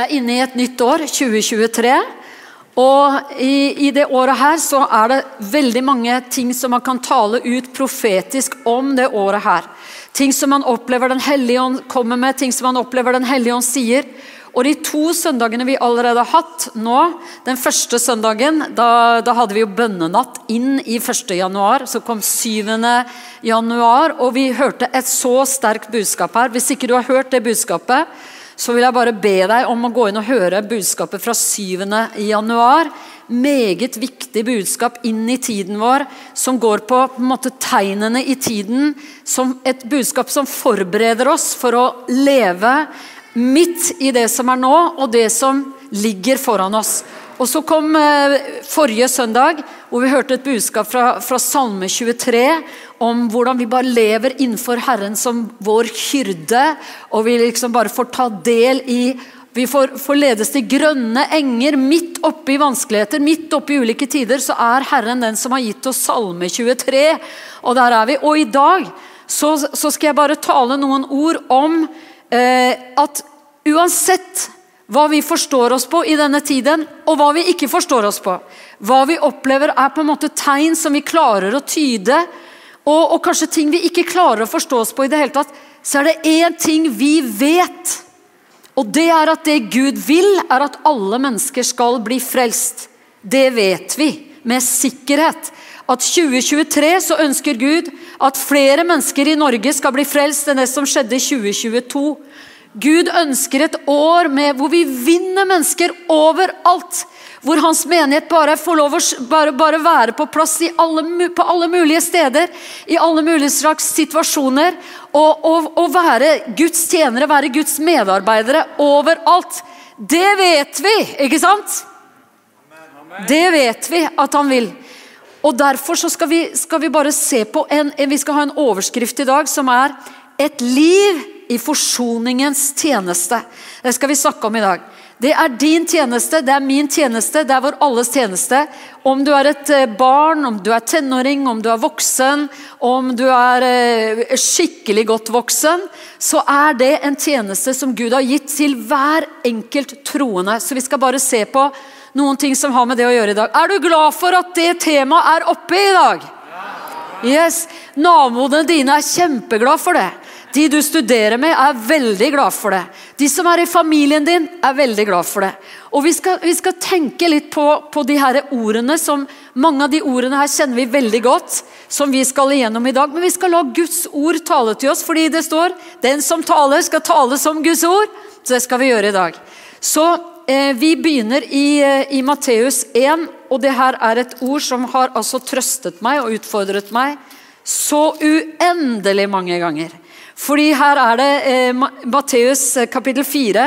Er inne i et nytt år, 2023. Og i, i, det året her så er det veldig mange ting som man kan tale ut profetisk om det året her. Ting som man opplever Den hellige ånd kommer med, ting som man opplever Den hellige ånd sier. Og de to søndagene vi allerede har hatt nå Den første søndagen, da, da hadde vi jo bønnenatt inn i 1. januar. Så kom 7. januar, og vi hørte et så sterkt budskap her. Hvis ikke du har hørt det budskapet, så vil jeg bare be deg om å gå inn og høre budskapet fra 7. januar. Meget viktig budskap inn i tiden vår, som går på, på måte, tegnene i tiden. Som et budskap som forbereder oss for å leve midt i det som er nå, og det som ligger foran oss. Og Så kom eh, forrige søndag, hvor vi hørte et budskap fra, fra Salme 23 om hvordan vi bare lever innenfor Herren som vår hyrde, og vi liksom bare får ta del i vi får, får, ledes til grønne enger midt oppi vanskeligheter, midt oppi ulike tider. Så er Herren den som har gitt oss Salme 23, og der er vi. Og i dag så, så skal jeg bare tale noen ord om eh, at uansett hva vi forstår oss på i denne tiden, og hva vi ikke forstår oss på. Hva vi opplever er på en måte tegn som vi klarer å tyde, og, og kanskje ting vi ikke klarer å forstå oss på i det hele tatt. Så er det én ting vi vet, og det er at det Gud vil, er at alle mennesker skal bli frelst. Det vet vi med sikkerhet. At 2023 så ønsker Gud at flere mennesker i Norge skal bli frelst enn det som skjedde i 2022. Gud ønsker et år med, hvor vi vinner mennesker overalt. Hvor hans menighet bare får lov å bare, bare være på plass alle, på alle mulige steder. I alle mulige slags situasjoner. Og, og, og være Guds tjenere, være Guds medarbeidere overalt. Det vet vi, ikke sant? Det vet vi at han vil. Og Derfor skal vi, skal vi bare se på en, Vi skal ha en overskrift i dag som er 'Et liv i forsoningens tjeneste. Det skal vi snakke om i dag. Det er din tjeneste, det er min tjeneste, det er vår alles tjeneste. Om du er et eh, barn, om du er tenåring, om du er voksen, om du er eh, skikkelig godt voksen, så er det en tjeneste som Gud har gitt til hver enkelt troende. Så vi skal bare se på noen ting som har med det å gjøre i dag. Er du glad for at det temaet er oppe i dag? Yes. Naboene dine er kjempeglad for det. De du studerer med, er veldig glad for det. De som er i familien din, er veldig glad for det. Og Vi skal, vi skal tenke litt på, på, de her ordene. som Mange av de ordene her kjenner vi veldig godt, som vi skal igjennom i dag. Men vi skal la Guds ord tale til oss, fordi det står 'Den som taler, skal tale som Guds ord'. Så det skal vi gjøre i dag. Så eh, Vi begynner i, eh, i Matteus 1, og det her er et ord som har altså trøstet meg og utfordret meg så uendelig mange ganger. Fordi her er det eh, Matteus eh, kapittel 4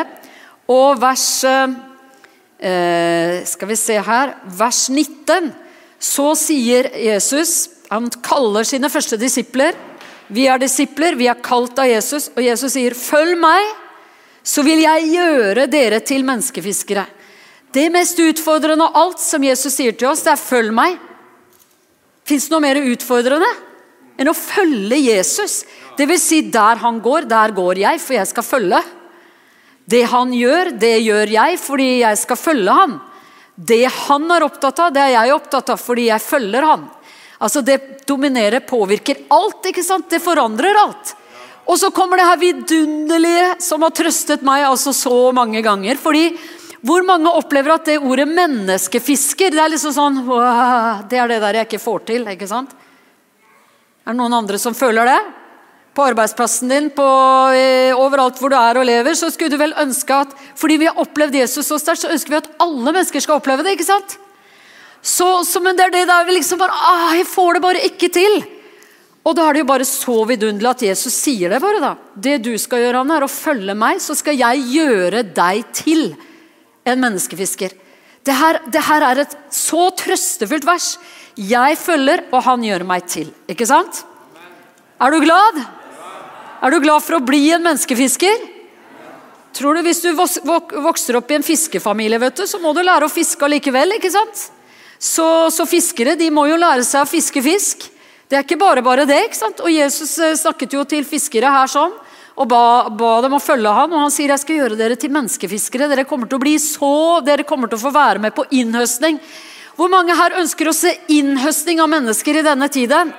og vers eh, eh, Skal vi se her Vers 19. Så sier Jesus Han kaller sine første disipler. Vi er disipler, vi er kalt av Jesus, og Jesus sier, 'Følg meg, så vil jeg gjøre dere til menneskefiskere'. Det mest utfordrende av alt som Jesus sier til oss, det er 'følg meg'. Fins det noe mer utfordrende enn å følge Jesus? Det vil si, der han går, der går jeg, for jeg skal følge. Det han gjør, det gjør jeg fordi jeg skal følge han. Det han er opptatt av, det er jeg opptatt av fordi jeg følger han. Altså Det dominerer, påvirker alt. ikke sant? Det forandrer alt. Og så kommer det her vidunderlige som har trøstet meg altså så mange ganger. fordi hvor mange opplever at det ordet 'menneskefisker' det er liksom sånn Det er det der jeg ikke får til. ikke sant? Er det noen andre som føler det? På arbeidsplassen din, på, eh, overalt hvor du er og lever, så skulle du vel ønske at fordi vi har opplevd Jesus så sterkt, så ønsker vi at alle mennesker skal oppleve det. ikke sant? Så, så Men det er det der vi liksom bare ah, Jeg får det bare ikke til. Og da er det jo bare så vidunderlig at Jesus sier det bare, da. Det du skal gjøre, Anne, er å følge meg, så skal jeg gjøre deg til en menneskefisker. Det her, det her er et så trøstefullt vers. Jeg følger, og han gjør meg til. Ikke sant? Er du glad? Er du glad for å bli en menneskefisker? Tror du Hvis du vokser opp i en fiskefamilie, vet du, så må du lære å fiske likevel. ikke sant? Så, så, fiskere de må jo lære seg å fiske fisk. Det er ikke bare bare det. ikke sant? Og Jesus eh, snakket jo til fiskere her sånn. og ba, ba, dem å følge ham, og han sier jeg skal gjøre dere til menneskefiskere. Dere kommer til å bli så, dere kommer til å få være med på innhøstning. Hvor mange her ønsker å se innhøstning av mennesker i denne tiden?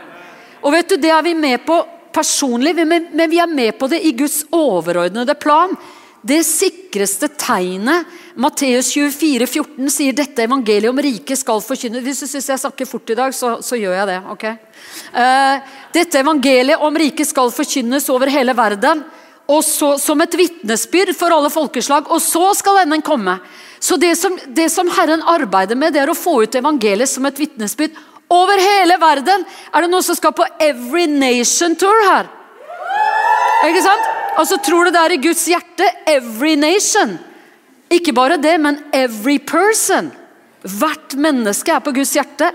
Og vet du, Det er vi med på personlig, men vi er med på det i Guds overordnede plan. Det sikreste tegnet Matteus 24, 14 sier dette evangeliet om riket skal forkynne. Hvis du syns jeg snakker fort i dag, så, så gjør jeg det. ok? Uh, dette evangeliet om riket skal forkynnes over hele verden. Og så, som et vitnesbyrd for alle folkeslag. Og så skal enden komme. Så det som, det som Herren arbeider med, det er å få ut evangeliet som et vitnesbyrd over hele verden. Er det noen som skal på Every Nation Tour her? Ikke sant? Altså, Tror du det er i Guds hjerte? Every nation. Ikke bare det, men every person. Hvert menneske er på Guds hjerte.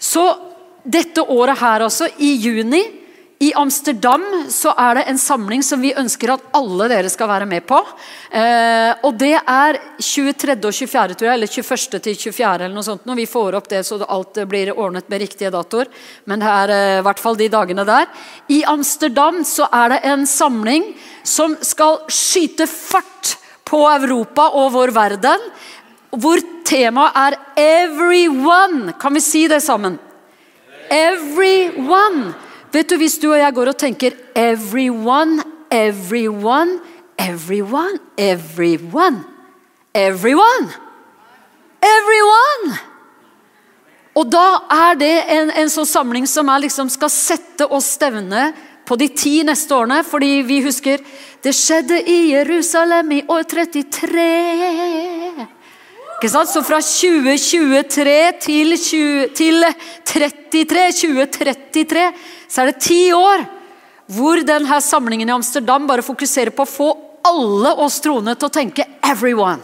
Så dette året her også, i juni, i Amsterdam så er det en samling som vi ønsker at alle dere skal være med på. Eh, og Det er 23. og 24., tror jeg, eller 21. til 24. eller noe sånt. Når vi får opp det så alt blir ordnet med riktige datoer. Men det er eh, i hvert fall de dagene der. I Amsterdam så er det en samling som skal skyte fart på Europa og vår verden. Hvor temaet er 'everyone'. Kan vi si det sammen? Everyone. Vet du, Hvis du og jeg går og tenker 'everyone', 'everyone', 'everyone', 'everyone', 'everyone', 'everyone' Og da er det en, en sånn samling som liksom skal sette oss stevne på de ti neste årene. Fordi vi husker det skjedde i Jerusalem i år 33. Ikke sant? Så fra 2023 til, 20, til 33, 2033 så er det ti år hvor denne samlingen i Amsterdam bare fokuserer på å få alle oss troende til å tenke 'everyone'.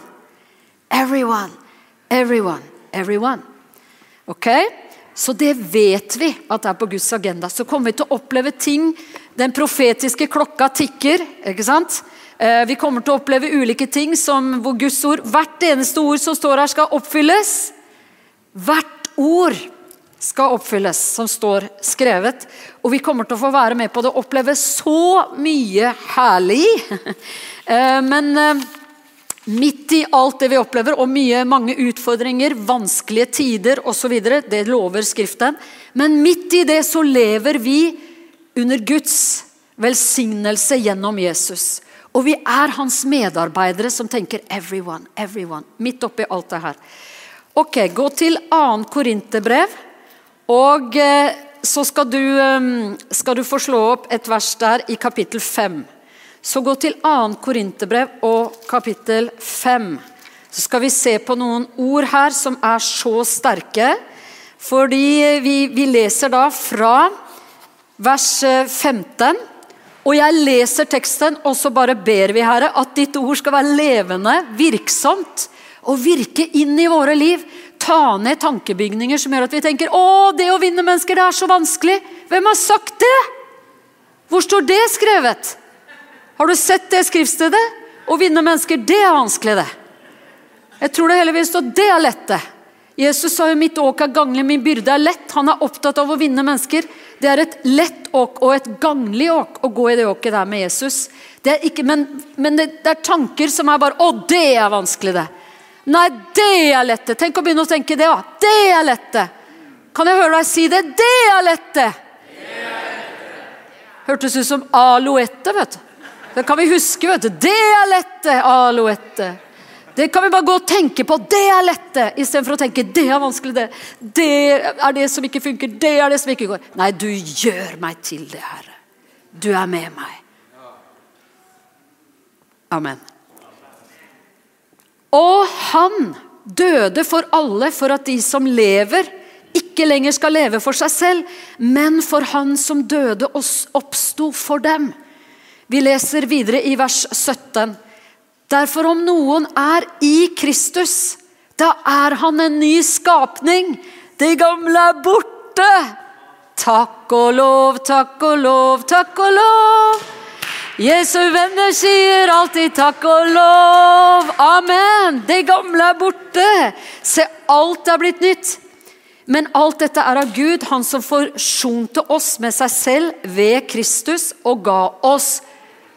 Everyone, everyone, everyone. Ok? Så det vet vi at det er på Guds agenda. Så kommer vi til å oppleve ting. Den profetiske klokka tikker. ikke sant? Eh, vi kommer til å oppleve ulike ting som hvor Guds ord, hvert eneste ord som står her, skal oppfylles. Hvert ord skal oppfylles, som står skrevet. Og vi kommer til å få være med på det og oppleve så mye herlig. Eh, men eh, midt i alt det vi opplever, og mye, mange utfordringer, vanskelige tider osv., det lover Skriften, men midt i det så lever vi under Guds velsignelse gjennom Jesus. Og vi er hans medarbeidere som tenker 'everyone', 'everyone'. Midt oppi alt det her. Ok, Gå til 2. Korinterbrev. Og eh, så skal du, eh, skal du få slå opp et vers der i kapittel 5. Så gå til 2. Korinterbrev og kapittel 5. Så skal vi se på noen ord her som er så sterke. Fordi vi, vi leser da fra vers 15. Eh, og jeg leser teksten, og så bare ber vi, Herre, at ditt ord skal være levende, virksomt og virke inn i våre liv. Ta ned tankebygninger som gjør at vi tenker å, det å vinne mennesker, det er så vanskelig. Hvem har sagt det? Hvor står det skrevet? Har du sett det skriftstedet? Å vinne mennesker, det er vanskelig, det. Jeg tror det heller vil stå det er lett, det. Jesus sa jo 'mitt åk er ganglig, min byrde er lett'. Han er opptatt av å vinne mennesker. Det er et lett åk og et ganglig åk å gå i det åket der med Jesus. Det ikke, men, men det, det, er tanker som er bare 'Å, det er vanskelig, det'. Nei, det er lett. Tenk å begynne å tenke det. Ja. Det er lett. Kan jeg høre deg si det? Det er lett. Hørtes ut som aloette, vet du. Det kan vi huske. vet du. Det er lett. Aloette. Det kan vi bare gå og tenke på. Det er lette! Istedenfor å tenke det er vanskelig, det. Det er det som ikke funker. Det er det som ikke går. Nei, du gjør meg til det, Herre. Du er med meg. Amen. Og han døde for alle for at de som lever, ikke lenger skal leve for seg selv, men for han som døde og oppsto for dem. Vi leser videre i vers 17. Derfor om noen er i Kristus, da er han en ny skapning. Det gamle er borte. Takk og lov, takk og lov, takk og lov. Jesu venner sier alltid takk og lov. Amen. Det gamle er borte. Se, alt er blitt nytt. Men alt dette er av Gud, han som forsonte oss med seg selv ved Kristus og ga oss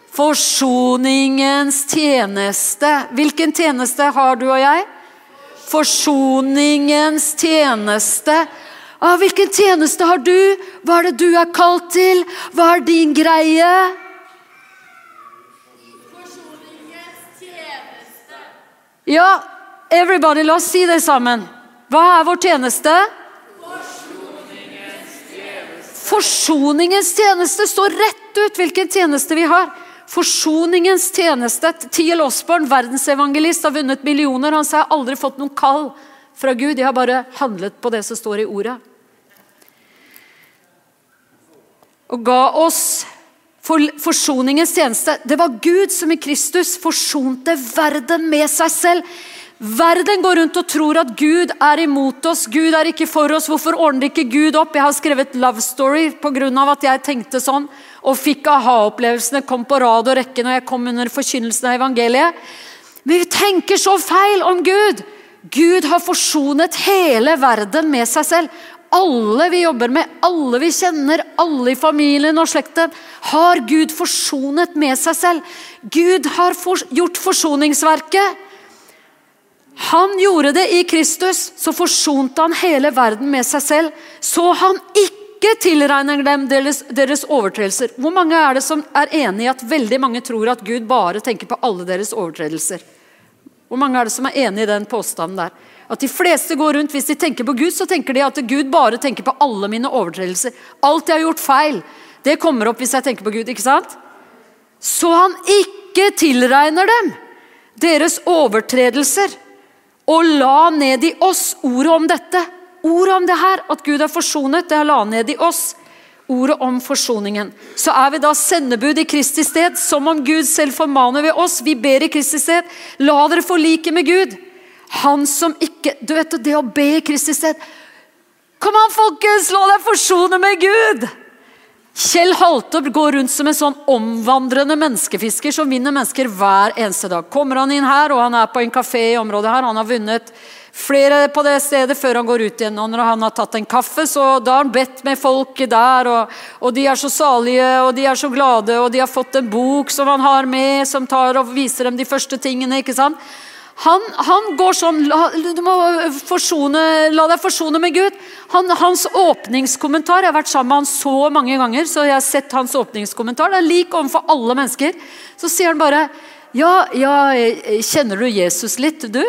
Forsoningens tjeneste. Hvilken tjeneste har du og jeg? Forsoningens tjeneste. Ah, hvilken tjeneste har du? Hva er det du er kalt til? Hva er din greie? Ja, everybody, la oss si det sammen. Hva er vår tjeneste? Forsoningens tjeneste. Forsoningens tjeneste står rett ut hvilken tjeneste vi har. Forsoningens tjeneste. Tiel Osborn, verdensevangelist, har vunnet millioner. Han sa jeg har aldri fått noen kall fra Gud. Jeg har bare handlet på det som står i ordet. Og ga oss for, forsoningens tjeneste. Det var Gud som i Kristus forsonte verden med seg selv. Verden går rundt og tror at Gud er imot oss, Gud er ikke for oss. Hvorfor ordner ikke Gud opp? Jeg har skrevet 'Love Story' pga. at jeg tenkte sånn og fikk aha-opplevelsene, kom på rad og rekke når jeg kom under forkynnelsen av evangeliet. Men vi tenker så feil om Gud! Gud har forsonet hele verden med seg selv. Alle vi jobber med, alle vi kjenner, alle i familien og slekten, har Gud forsonet med seg selv. Gud har gjort forsoningsverket. Han gjorde det i Kristus, så forsonte han hele verden med seg selv, så han ikke tilregner dem deres, deres, overtredelser. Hvor mange er det som er enig i at veldig mange tror at Gud bare tenker på alle deres overtredelser? Hvor mange er det som er enig i den påstanden der? At de fleste går rundt, Hvis de tenker på Gud, så tenker de at Gud bare tenker på alle mine overtredelser. Alt jeg har gjort feil, det kommer opp hvis jeg tenker på Gud. ikke sant? Så han ikke tilregner dem deres overtredelser og la ned i oss ordet om dette. Ordet om det her, at Gud er forsonet, det la ned i oss. Ordet om forsoningen. Så er vi da sendebud i Kristi sted, som om Gud selv formaner ved oss. Vi ber i Kristi sted. La dere forlike med Gud. Han som ikke Du vet det å be i Kristi sted Kom an, folkens! La deg forsone med Gud! Kjell Haltorp går rundt som en sånn omvandrende menneskefisker som vinner mennesker hver eneste dag. Kommer han inn her, og han er på en kafé i området her, han har vunnet flere på det stedet før han går ut igjen. Og når han har tatt en kaffe, så da har han bedt med folk der, og, og, de er så salige, og de er så glade, og de har fått en bok som han har med, som tar og viser dem de første tingene. ikke sant? Han, han, går sånn Du må forsone, la deg forsone med Gud. Han, hans åpningskommentar Jeg har vært sammen med han så mange ganger, så jeg har sett hans åpningskommentar. Det er lik overfor alle mennesker. Så sier han bare ja, ja, kjenner du Jesus litt, du?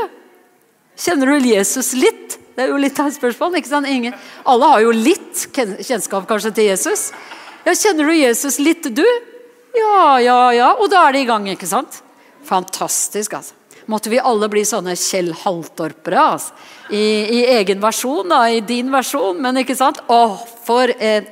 Kjenner du Jesus litt? Det er jo litt av et spørsmål. ikke sant? Ingen, alle har jo litt kjennskap kanskje til Jesus. Ja, Kjenner du Jesus litt, du? Ja, ja, ja. Og da er det i gang, ikke sant? Fantastisk, altså måtte vi alle bli sånne Kjell Haltorpere. Altså. I, I, egen versjon, da, i din versjon, men ikke sant? Åh, for en,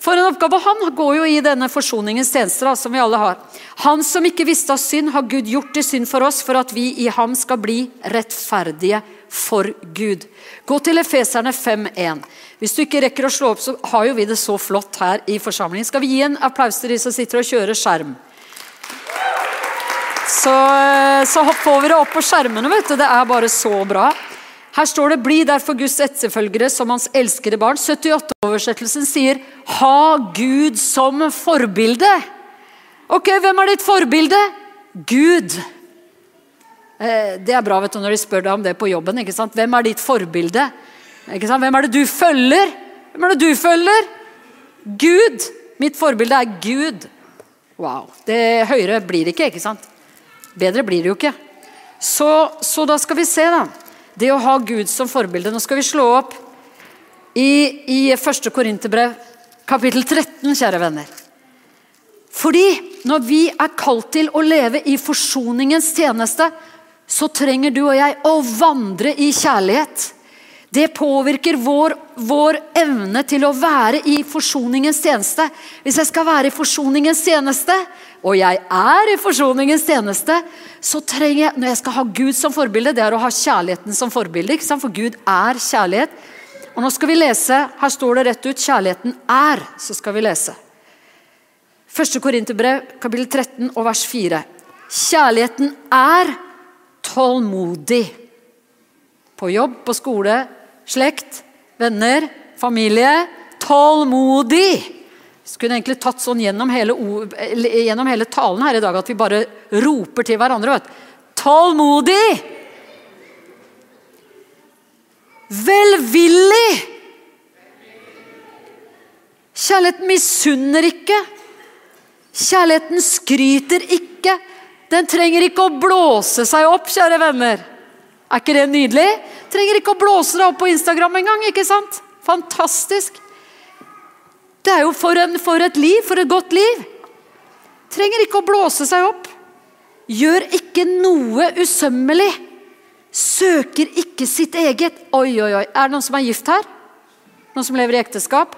for en oppgave! Han går jo i denne forsoningens tjenester, som vi alle har. Han som ikke visste av synd, har Gud gjort til synd for oss, for at vi i ham skal bli rettferdige for Gud. Gå til Efeserne 5.1. Hvis du ikke rekker å slå opp, så har jo vi det så flott her i forsamlingen. Skal vi gi en applaus til de som sitter og kjører skjerm? Så, eh, så får vi det opp på skjermene. vet du. Det er bare så bra. Her står det 'bli derfor Guds etterfølgere som hans elskede barn'. 78-oversettelsen sier 'ha Gud som forbilde'. Ok, hvem er ditt forbilde? Gud. Eh, det er bra vet du, når de spør deg om det på jobben. ikke sant? Hvem er ditt forbilde? Ikke sant? Hvem er det du følger? Hvem er det du følger? Gud. Mitt forbilde er Gud. Wow. Det høyere blir det ikke, ikke sant? Bedre blir det jo ikke. Så, så, da skal vi se, da. Det å ha Gud som forbilde. Nå skal vi slå opp i, i 1. Korinterbrev, kapittel 13, kjære venner. Fordi når vi er kalt til å leve i forsoningens tjeneste, så trenger du og jeg å vandre i kjærlighet. Det påvirker vår, vår, evne til å være i forsoningens tjeneste. Hvis jeg skal være i forsoningens tjeneste, og jeg er i forsoningens tjeneste, så trenger jeg Når jeg skal ha Gud som forbilde, det er å ha kjærligheten som forbilde. ikke sant? For Gud er kjærlighet. Og nå skal vi lese, Her står det rett ut 'kjærligheten er'. Så skal vi lese. 1. Korinterbrev, kapittel 13 og vers 4. Kjærligheten er tålmodig. På jobb, på skole, slekt, venner, familie. Tålmodig. Kunne egentlig tatt sånn gjennom hele, gjennom hele, talen her i dag at vi bare roper til hverandre. Vet. Tålmodig! Velvillig! Kjærligheten misunner ikke. Kjærligheten skryter ikke. Den trenger ikke å blåse seg opp, kjære venner. Er ikke det nydelig? Trenger ikke å blåse deg opp på Instagram engang. ikke sant? Fantastisk. Det er jo for, en, for, et liv, for et godt liv. Trenger ikke å blåse seg opp. Gjør ikke noe usømmelig. Søker ikke sitt eget. Oi, oi, oi. Er det noen som er gift her? Noen som lever i ekteskap?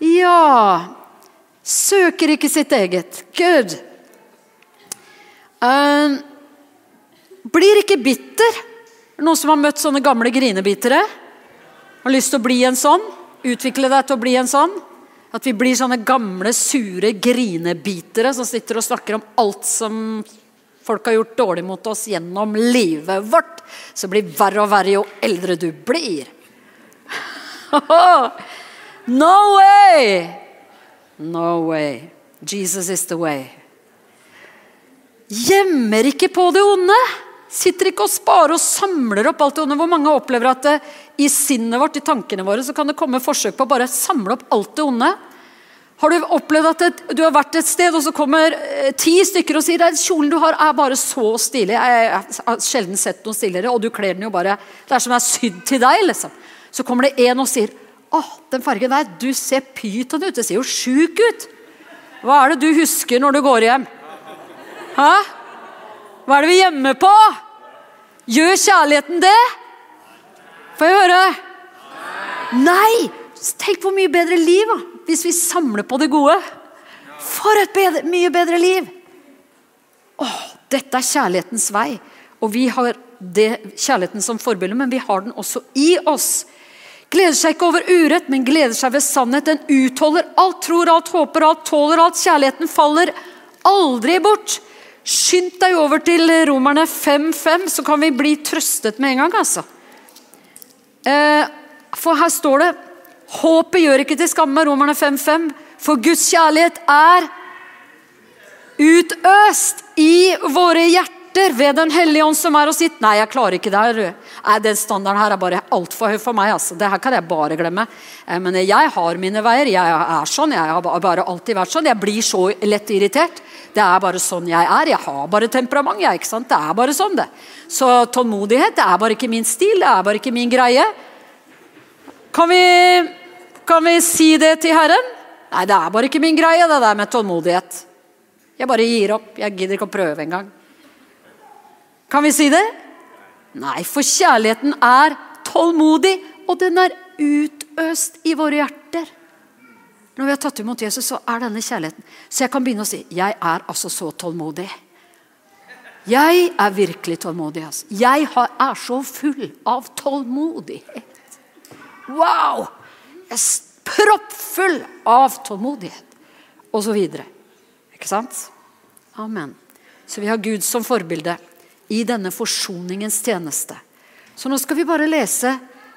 Ja. Søker ikke sitt eget. Good. Uh, blir ikke bitter. Noen som har møtt sånne gamle grinebitere? Har lyst til å bli en sånn? Utvikle deg til å bli en sånn? At vi blir sånne gamle, sure grinebitere som sitter og snakker om alt som folk har gjort dårlig mot oss gjennom livet vårt. Så blir verre og verre jo eldre du blir. no way! No way. Jesus is the way. Gjemmer ikke på det onde. Sitter ikke og sparer og samler opp alt det onde. Hvor mange opplever at det, i sinnet vårt, i tankene våre, så kan det komme forsøk på å bare samle opp alt det onde? Har du opplevd at et, du har vært et sted, og så kommer eh, ti stykker og sier at kjolen du har, er bare så stilig. Jeg har sjelden sett noe stiligere, og du kler den jo bare Det er som er sydd til deg. liksom. Så kommer det en og sier åh, den fargen der, du ser pyton ut. Det ser jo sjuk ut. Hva er det du husker når du går hjem? Hæ? Hva er det vi gjemmer på? Gjør kjærligheten det? Får jeg høre? Nei! Tenk hvor mye bedre liv da, hvis vi samler på det gode. For et bedre, mye bedre liv! Åh, dette er kjærlighetens vei. Og vi har det, kjærligheten som forbilde, men vi har den også i oss. Gleder seg ikke over urett, men gleder seg ved sannhet. Den utholder alt, tror alt, håper alt, tåler alt. Kjærligheten faller aldri bort. Skynd deg over til Romerne 5.5, så kan vi bli trøstet med en gang. altså. Eh, for her står det Håpet gjør ikke til skamme, Romerne 5.5. For Guds kjærlighet er utøst i våre hjerter ved Den hellige ånd som er hos sitt. Nei, jeg klarer ikke det. Nei, Den standarden her er bare altfor høy for meg. altså. Det her kan jeg bare glemme. Eh, men jeg har mine veier. Jeg er sånn. Jeg har bare alltid vært sånn. Jeg blir så lett irritert. Det er bare sånn jeg er. Jeg har bare temperament. Jeg, ikke sant? Det er bare sånn, det. Så tålmodighet det er bare ikke min stil. Det er bare ikke min greie. Kan vi, kan vi si det til Herren? Nei, det er bare ikke min greie, det der med tålmodighet. Jeg bare gir opp. Jeg gidder ikke å prøve engang. Kan vi si det? Nei, for kjærligheten er tålmodig, og den er utøst i våre hjerter. Når vi har tatt imot Jesus, så er denne kjærligheten. Så jeg kan begynne å si jeg er altså så tålmodig. Jeg er virkelig tålmodig. Altså. Jeg er så full av tålmodighet. Wow! Jeg er proppfull av tålmodighet. Og så videre. Ikke sant? Amen. Så vi har Gud som forbilde i denne forsoningens tjeneste. Så nå skal vi bare lese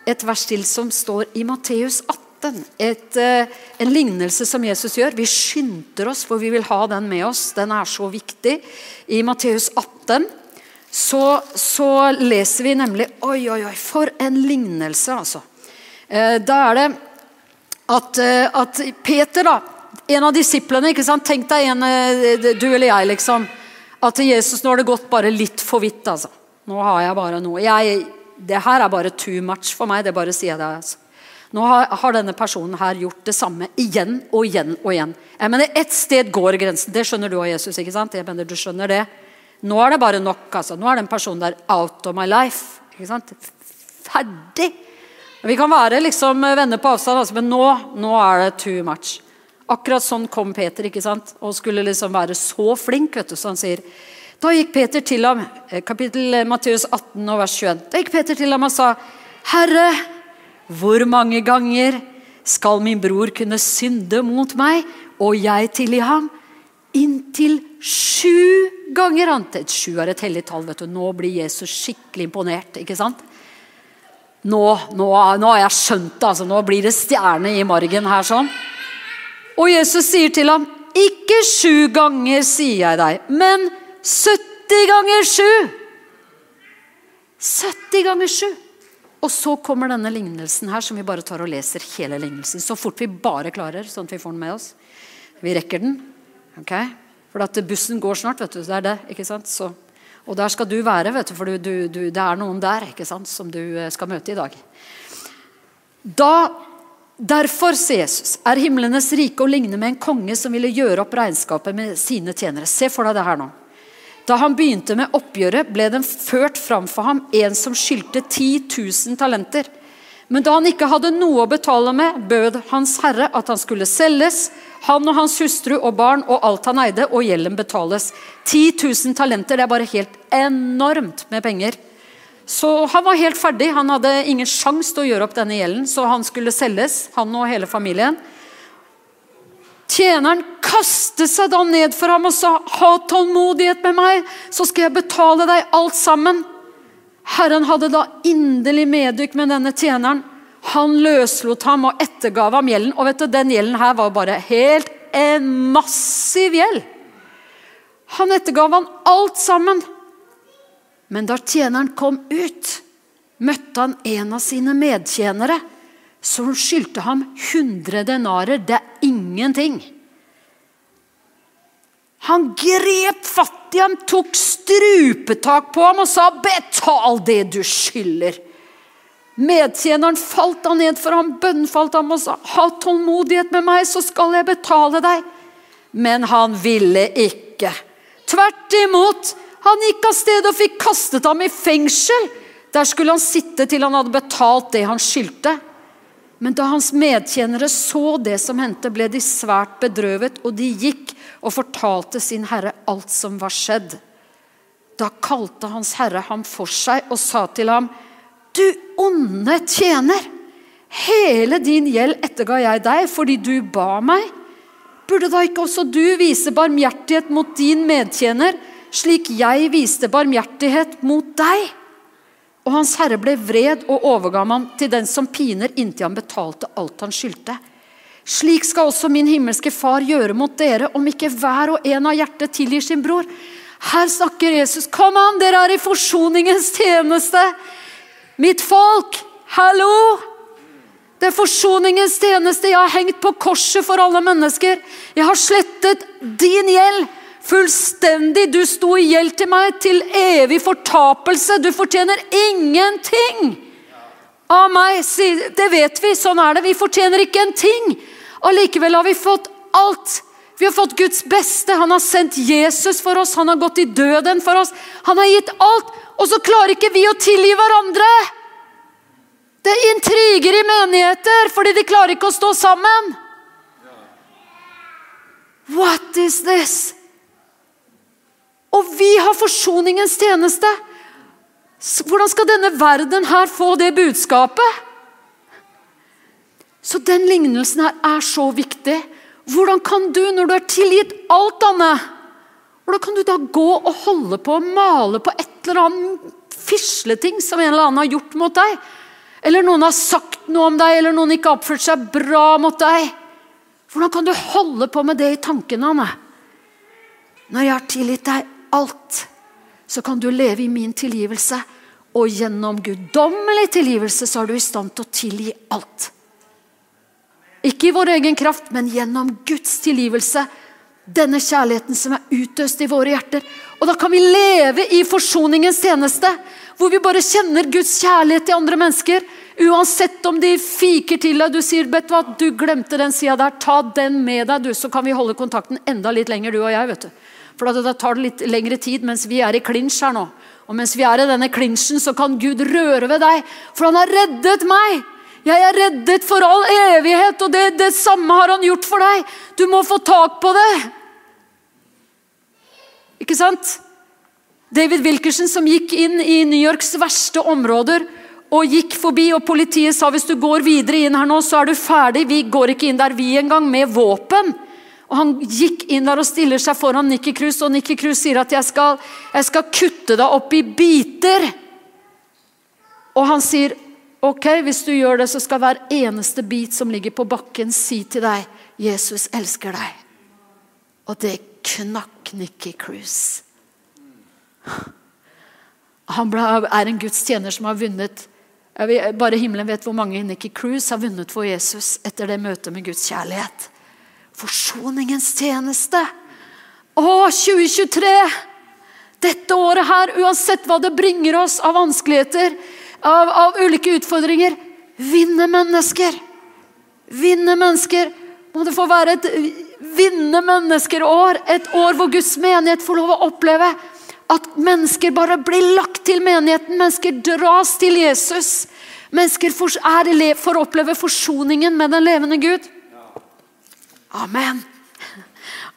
et vers til som står i Matteus 18. Et, eh, en lignelse som Jesus gjør. Vi skynder oss, for vi vil ha den med oss. Den er så viktig. I Matteus 18 så, så, leser vi nemlig Oi, oi, oi, for en lignelse, altså. Eh, da er det at, eh, at, Peter, da, en av disiplene ikke sant? Tenk deg en, du eller jeg, liksom. At Jesus nå har det gått bare litt for vidt. altså. Nå har jeg bare noe. Jeg, det her er bare too much for meg. det bare sier jeg det. altså. Nå har, har, denne personen her gjort det samme igjen og igjen og igjen. Jeg mener, Ett sted går grensen. Det skjønner du og Jesus. ikke sant? Jeg mener, du skjønner det. Nå er det bare nok. altså. Nå er den personen der out of my life. ikke sant? Ferdig. Vi kan være liksom venner på avstand, altså, men nå, nå er det too much. Akkurat sånn kom Peter ikke sant? og skulle liksom være så flink. vet du, så han sier, Da gikk Peter til ham, eh, kapittel Matteus 18 og vers 21. Da gikk Peter til ham og sa, 'Herre' Hvor mange ganger skal min bror kunne synde mot meg, og jeg tilgi ham? Inntil sju ganger. Han. Sju er et hellig tall. vet du. Nå blir Jesus skikkelig imponert. ikke sant? Nå, nå, nå har jeg skjønt det. altså. Nå blir det stjerne i margen her. sånn. Og Jesus sier til ham, ikke sju ganger, sier jeg deg, men 70 ganger sju. 70 ganger sju. Og så kommer denne lignelsen her, som vi bare tar og leser hele lignelsen. Så fort vi bare klarer, sånn at vi får den med oss. Vi rekker den. ok? For at bussen går snart, vet du. Det er det. ikke sant? Så, og der skal du være, vet du, for du, du, det er noen der ikke sant, som du eh, skal møte i dag. Da, Derfor, sier Jesus, er himlenes rike å ligne med en konge som ville gjøre opp regnskapet med sine tjenere. Se for deg det her nå. Da han begynte med oppgjøret, ble den ført fram for ham en som skyldte 10 000 talenter. Men da han ikke hadde noe å betale med, bød Hans Herre at han skulle selges, han og hans hustru og barn og alt han eide, og gjelden betales. 10 000 talenter, det er bare helt enormt med penger. Så han var helt ferdig, han hadde ingen sjanse til å gjøre opp denne gjelden, så han skulle selges, han og hele familien. Tjeneren kastet seg da ned for ham og sa, 'Ha tålmodighet med meg, så skal jeg betale deg alt sammen.' Herren hadde da inderlig medykk med denne tjeneren. Han løslot ham og ettergav ham gjelden. Og vet du, den gjelden her var bare helt en massiv gjeld. Han ettergav ham alt sammen. Men da tjeneren kom ut, møtte han en av sine medtjenere som skyldte ham 100 denarer. Det er ingenting. Han grep fatt i ham, tok strupetak på ham og sa, 'Betal det du skylder'. Medtjeneren falt han ned for ham, bønnfalt ham og sa, 'Ha tålmodighet med meg, så skal jeg betale deg.' Men han ville ikke. Tvert imot. Han gikk av sted og fikk kastet ham i fengsel. Der skulle han sitte til han hadde betalt det han skyldte. Men da hans medtjenere så det som hendte, ble de svært bedrøvet, og de gikk og fortalte sin herre alt som var skjedd. Da kalte hans herre ham for seg og sa til ham, Du onde tjener! Hele din gjeld etterga jeg deg fordi du ba meg. Burde da ikke også du vise barmhjertighet mot din medtjener, slik jeg viste barmhjertighet mot deg? Og hans herre ble vred og overga ham til den som piner, inntil han betalte alt han skyldte. Slik skal også min himmelske far gjøre mot dere, om ikke hver og en av hjertet tilgir sin bror. Her snakker Jesus. Kom an, dere er i forsoningens tjeneste. Mitt folk, hallo! Det er forsoningens tjeneste. Jeg har hengt på korset for alle mennesker. Jeg har slettet din gjeld. Fullstendig. Du sto i gjeld til meg til evig fortapelse. Du fortjener ingenting av meg. Det vet vi, sånn er det. Vi fortjener ikke en ting. Allikevel har vi fått alt. Vi har fått Guds beste. Han har sendt Jesus for oss. Han har gått i døden for oss. Han har gitt alt. Og så klarer ikke vi å tilgi hverandre. Det er intriger i menigheter fordi de klarer ikke å stå sammen. What is this? Og vi har forsoningens tjeneste. Hvordan skal denne verden her få det budskapet? Så den lignelsen her er så viktig. Hvordan kan du, når du er tilgitt alt, Anne, hvordan kan du da gå og holde på og male på et eller annet fisleting som en eller annen har gjort mot deg? Eller noen har sagt noe om deg, eller noen ikke har oppført seg bra mot deg? Hvordan kan du holde på med det i tankene, Anne? Når jeg har tilgitt deg alt, så kan du leve i min tilgivelse. Og gjennom guddommelig tilgivelse så er du i stand til å tilgi alt. Ikke i vår egen kraft, men gjennom Guds tilgivelse. Denne kjærligheten som er utøst i våre hjerter. Og da kan vi leve i forsoningens tjeneste, hvor vi bare kjenner Guds kjærlighet til andre mennesker. Uansett om de fiker til deg, du sier vet du hva, du glemte den sida der, ta den med deg, du, så kan vi holde kontakten enda litt lenger, du og jeg. vet du. For da tar det litt lengre tid mens vi er i klinsj her nå. Og mens vi er i denne klinsjen, så kan Gud røre ved deg, for han har reddet meg. Jeg er reddet for all evighet, og det, det samme har han gjort for deg. Du må få tak på det. Ikke sant? David Wilkerson som gikk inn i New Yorks verste områder og gikk forbi, og politiet sa hvis du går videre inn her nå, så er du ferdig. Vi går ikke inn der, vi engang, med våpen. Og Han gikk inn der og stiller seg foran Nikki Cruz, og Nikki Cruz sier at jeg skal, jeg skal kutte deg opp i biter. Og han sier, ok, hvis du gjør det, så skal hver eneste bit som ligger på bakken, si til deg 'Jesus elsker deg'. Og det knakk Nikki Cruise. Han er en Guds tjener som har vunnet Bare himmelen vet hvor mange Nikki Cruise har vunnet for Jesus etter det møtet med Guds kjærlighet. Forsoningens tjeneste. Å, 2023! Dette året her, uansett hva det bringer oss av vanskeligheter, av, av ulike utfordringer, vinne mennesker. Vinne mennesker. Må det få være et vinne mennesker-år. Et år hvor Guds menighet får lov å oppleve at mennesker bare blir lagt til menigheten. Mennesker dras til Jesus. Mennesker får, er, får oppleve forsoningen med den levende Gud. Amen.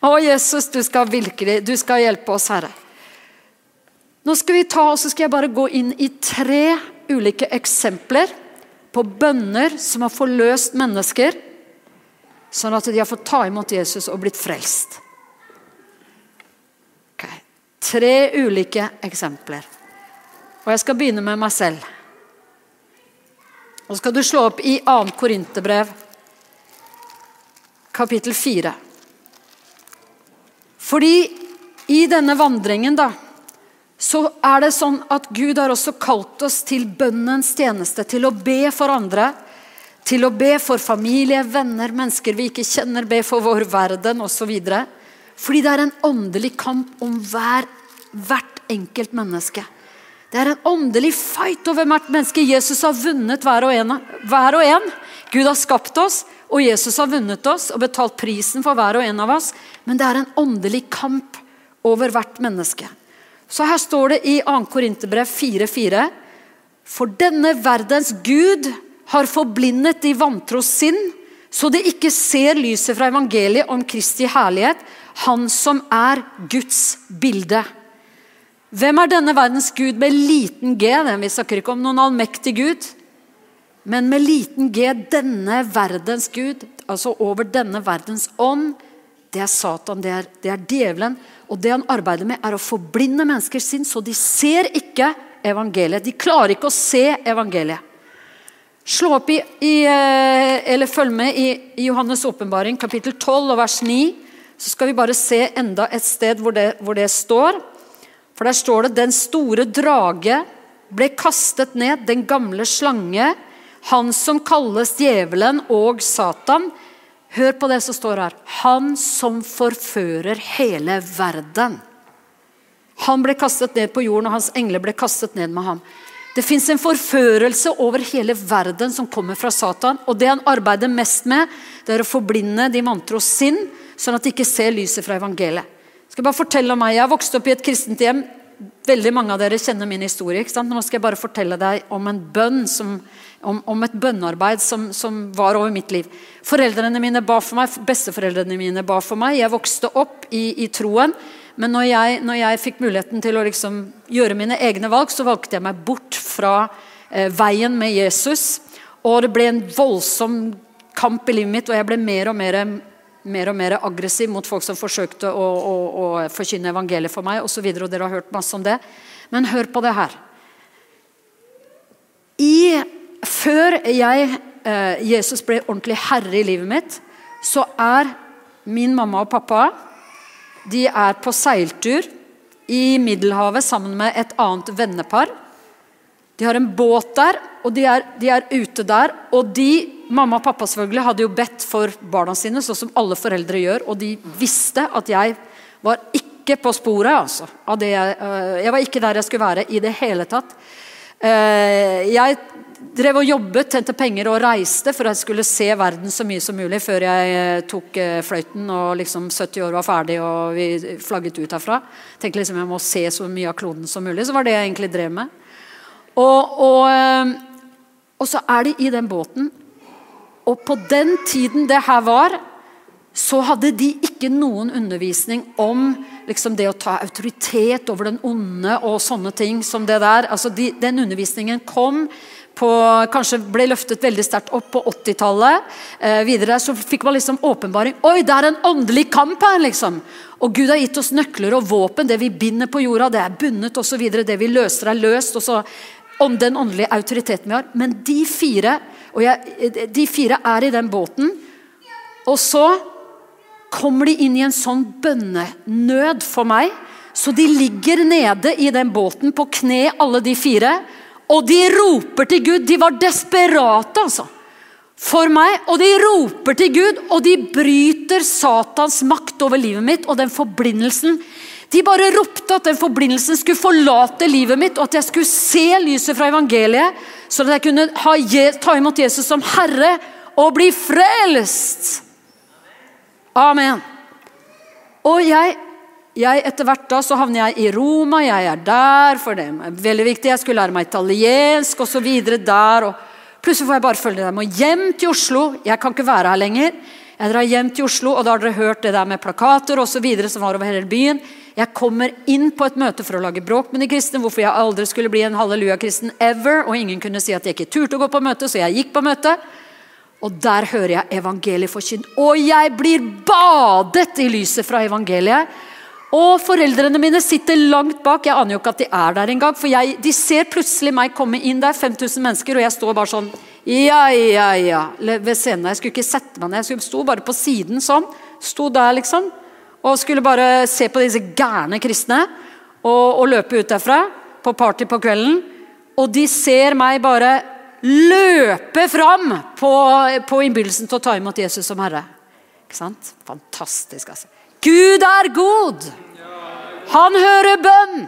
Å, Jesus, du skal virkelig du skal hjelpe oss, Herre. Nå skal vi ta, og så skal jeg bare gå inn i tre ulike eksempler på bønner som har forløst mennesker, sånn at de har fått ta imot Jesus og blitt frelst. Tre ulike eksempler. Og jeg skal begynne med meg selv. Og skal du slå opp i 2. Korinterbrev, kapittel 4. Fordi i denne vandringen, da, så er det sånn at Gud har også kalt oss til bønnens tjeneste, til å be for andre. Til å be for familie, venner, mennesker vi ikke kjenner, be for vår verden osv. Fordi det er en åndelig kamp om hver, hvert enkelt menneske. Det er en åndelig fight over hvert menneske. Jesus har vunnet hver og, en, hver og en. Gud har skapt oss, og Jesus har vunnet oss og betalt prisen for hver og en av oss. Men det er en åndelig kamp over hvert menneske. Så her står det i 2. Korinterbrev 4,4.: For denne verdens Gud har forblindet de vantros sinn, så de ikke ser lyset fra evangeliet om Kristi herlighet, han som er Guds bilde. Hvem er denne verdens gud med liten g? Vi snakker ikke om noen allmektig gud. Men med liten g, denne verdens gud, altså over denne verdens ånd, det er Satan, det er, det er djevelen. Og det han arbeider med, er å forblinde menneskers sinn, så de ser ikke evangeliet. De klarer ikke å se evangeliet. Slå opp i, i eh, eller Følg med i, i Johannes' åpenbaring, kapittel 12 og vers 9. Så skal vi bare se enda et sted hvor det, hvor det står. For der står det den store drage ble kastet ned, den gamle slange, han som kalles djevelen og Satan. Hør på det som står her. Han som forfører hele verden. Han ble kastet ned på jorden, og hans engler ble kastet ned med ham. Det fins en forførelse over hele verden som kommer fra Satan. Og det han arbeider mest med, det er å forblinde de vantros sinn, sånn at de ikke ser lyset fra evangeliet. Jeg skal bare fortelle om meg. Jeg har vokst opp i et kristent hjem. Veldig mange av dere kjenner min historie. ikke sant? Nå skal jeg bare fortelle deg om en bønn som, om, om, et bønnearbeid som, som, var over mitt liv. Foreldrene mine ba for meg, Besteforeldrene mine ba for meg. Jeg vokste opp i, i troen. Men når jeg, når jeg, fikk muligheten til å liksom gjøre mine egne valg, så valgte jeg meg bort fra eh, veien med Jesus. Og det ble en voldsom kamp i livet mitt, og jeg ble mer og mer mer og mer aggressiv mot folk som forsøkte å, å, å forkynne evangeliet for meg. Og, og dere har hørt masse om det. Men hør på det her. I, før jeg, eh, Jesus ble ordentlig herre i livet mitt, så er min mamma og pappa de er på seiltur i Middelhavet sammen med et annet vennepar. De har en båt der, og de er, de er ute der. Og de, mamma og pappa selvfølgelig, hadde jo bedt for barna sine, sånn som alle foreldre gjør. Og de visste at jeg var ikke på sporet. altså. Jeg, øh, jeg, var ikke der jeg skulle være i det hele tatt. Eh, jeg drev og jobbet, tjente penger og reiste for jeg skulle se verden så mye som mulig før jeg øh, tok øh, fløyten og liksom 70 år var ferdig og vi flagget ut herfra. Tenkte liksom jeg må se så mye av kloden som mulig. Så var det jeg egentlig drev med. Og, og, eh, og, så er de i den båten. Og på den tiden det her var, så hadde de ikke noen undervisning om liksom det å ta autoritet over den onde og sånne ting som det der. Altså de, den undervisningen kom på, kanskje ble løftet veldig sterkt opp på 80-tallet. Eh, videre så fikk man liksom åpenbaring. Oi, det er en åndelig kamp her! liksom. Og Gud har gitt oss nøkler og våpen. Det vi binder på jorda, det er bundet osv. Det vi løser, er løst. og så om den åndelige autoriteten vi har. Men de fire, og jeg, de fire er i den båten. Og så kommer de inn i en sånn bønnenød for meg. Så de ligger nede i den båten på kne, alle de fire. Og de roper til Gud. De var desperate, altså. For meg. Og de roper til Gud, og de bryter Satans makt over livet mitt og den forblindelsen. De bare ropte at den forblindelsen skulle forlate livet mitt, og at jeg skulle se lyset fra evangeliet, så at jeg kunne ta imot Jesus som Herre og bli frelst. Amen. Og jeg, jeg etter hvert da så havner jeg i Roma, jeg er der, for det er veldig viktig. Jeg skulle lære meg italiensk osv. der. og Plutselig får jeg bare følge dem. Og hjem til Oslo. Jeg kan ikke være her lenger. Jeg drar hjem til Oslo, og da har dere hørt det der med plakater og så videre, som var over hele byen. Jeg kommer inn på et møte for å lage bråk med de kristne. Hvorfor jeg aldri skulle bli en halleluja-kristen ever. Og ingen kunne si at jeg ikke turte å gå på møte, så jeg gikk på møte. Og der hører jeg evangeliet forkynt. Og jeg blir badet i lyset fra evangeliet. Og foreldrene mine sitter langt bak. Jeg aner jo ikke at de er der engang. For jeg, de ser plutselig meg komme inn der, 5000 mennesker, og jeg står bare sånn Ja, ja, ja. Ved scenen. Jeg skulle ikke sette meg ned. Jeg sto bare på siden sånn. Sto der, liksom. Og skulle bare se på disse gærne kristne. Og, og løpe ut derfra på party på kvelden. Og de ser meg bare løpe fram på, på innbydelsen til å ta imot Jesus som Herre. Ikke sant? Fantastisk, altså. Gud er god! Han hører bønn!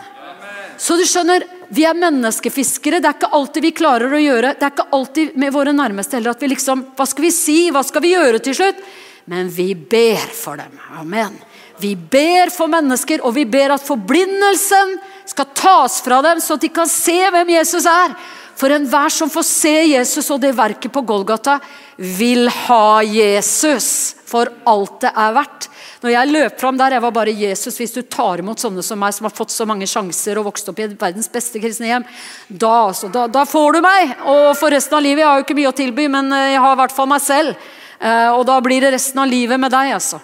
Så du skjønner, vi er menneskefiskere. Det er ikke alltid vi klarer å gjøre Det er ikke alltid med våre nærmeste heller at vi liksom Hva skal vi si? Hva skal vi gjøre til slutt? Men vi ber for dem. Amen. Vi ber for mennesker, og vi ber at forblindelsen skal tas fra dem, så at de kan se hvem Jesus er. For enhver som får se Jesus og det verket på Golgata, vil ha Jesus for alt det er verdt. Når jeg løp fram der, jeg var bare Jesus hvis du tar imot sånne som meg, som har fått så mange sjanser og vokst opp i verdens beste kristne hjem, da, altså, da, da får du meg! Og for resten av livet, jeg har jo ikke mye å tilby, men eh, jeg har i hvert fall meg selv. Eh, og da blir det resten av livet med deg, altså.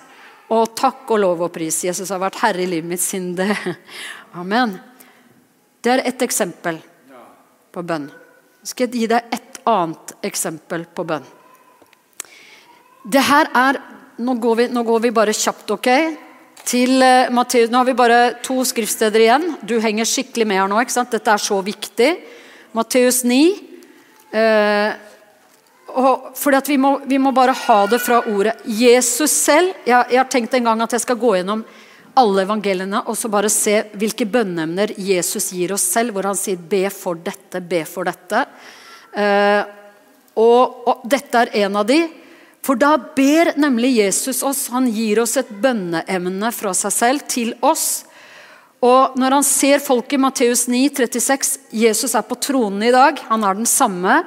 Og takk og lov og pris. Jesus har vært herre i livet mitt siden det. Amen. Det er ett eksempel på bønn. Jeg skal gi deg et annet eksempel på bønn. Det her er Nå går vi, nå går vi bare kjapt, ok? Til uh, Matteus, Nå har vi bare to skriftsteder igjen. Du henger skikkelig med her nå. ikke sant? Dette er så viktig. Matteus 9. Uh, eh, og fordi at vi må, vi må, bare ha det fra ordet. Jesus selv jeg, jeg har tenkt en gang at jeg skal gå gjennom alle evangeliene og så bare se hvilke bønneemner Jesus gir oss selv, hvor han sier 'be for dette, be for dette'. Eh, og, og, dette er en av de. For da ber nemlig Jesus oss. Han gir oss et bønneemne fra seg selv til oss. Og når han ser folk i Matteus 9, 36, Jesus er på tronen i dag. Han er den samme.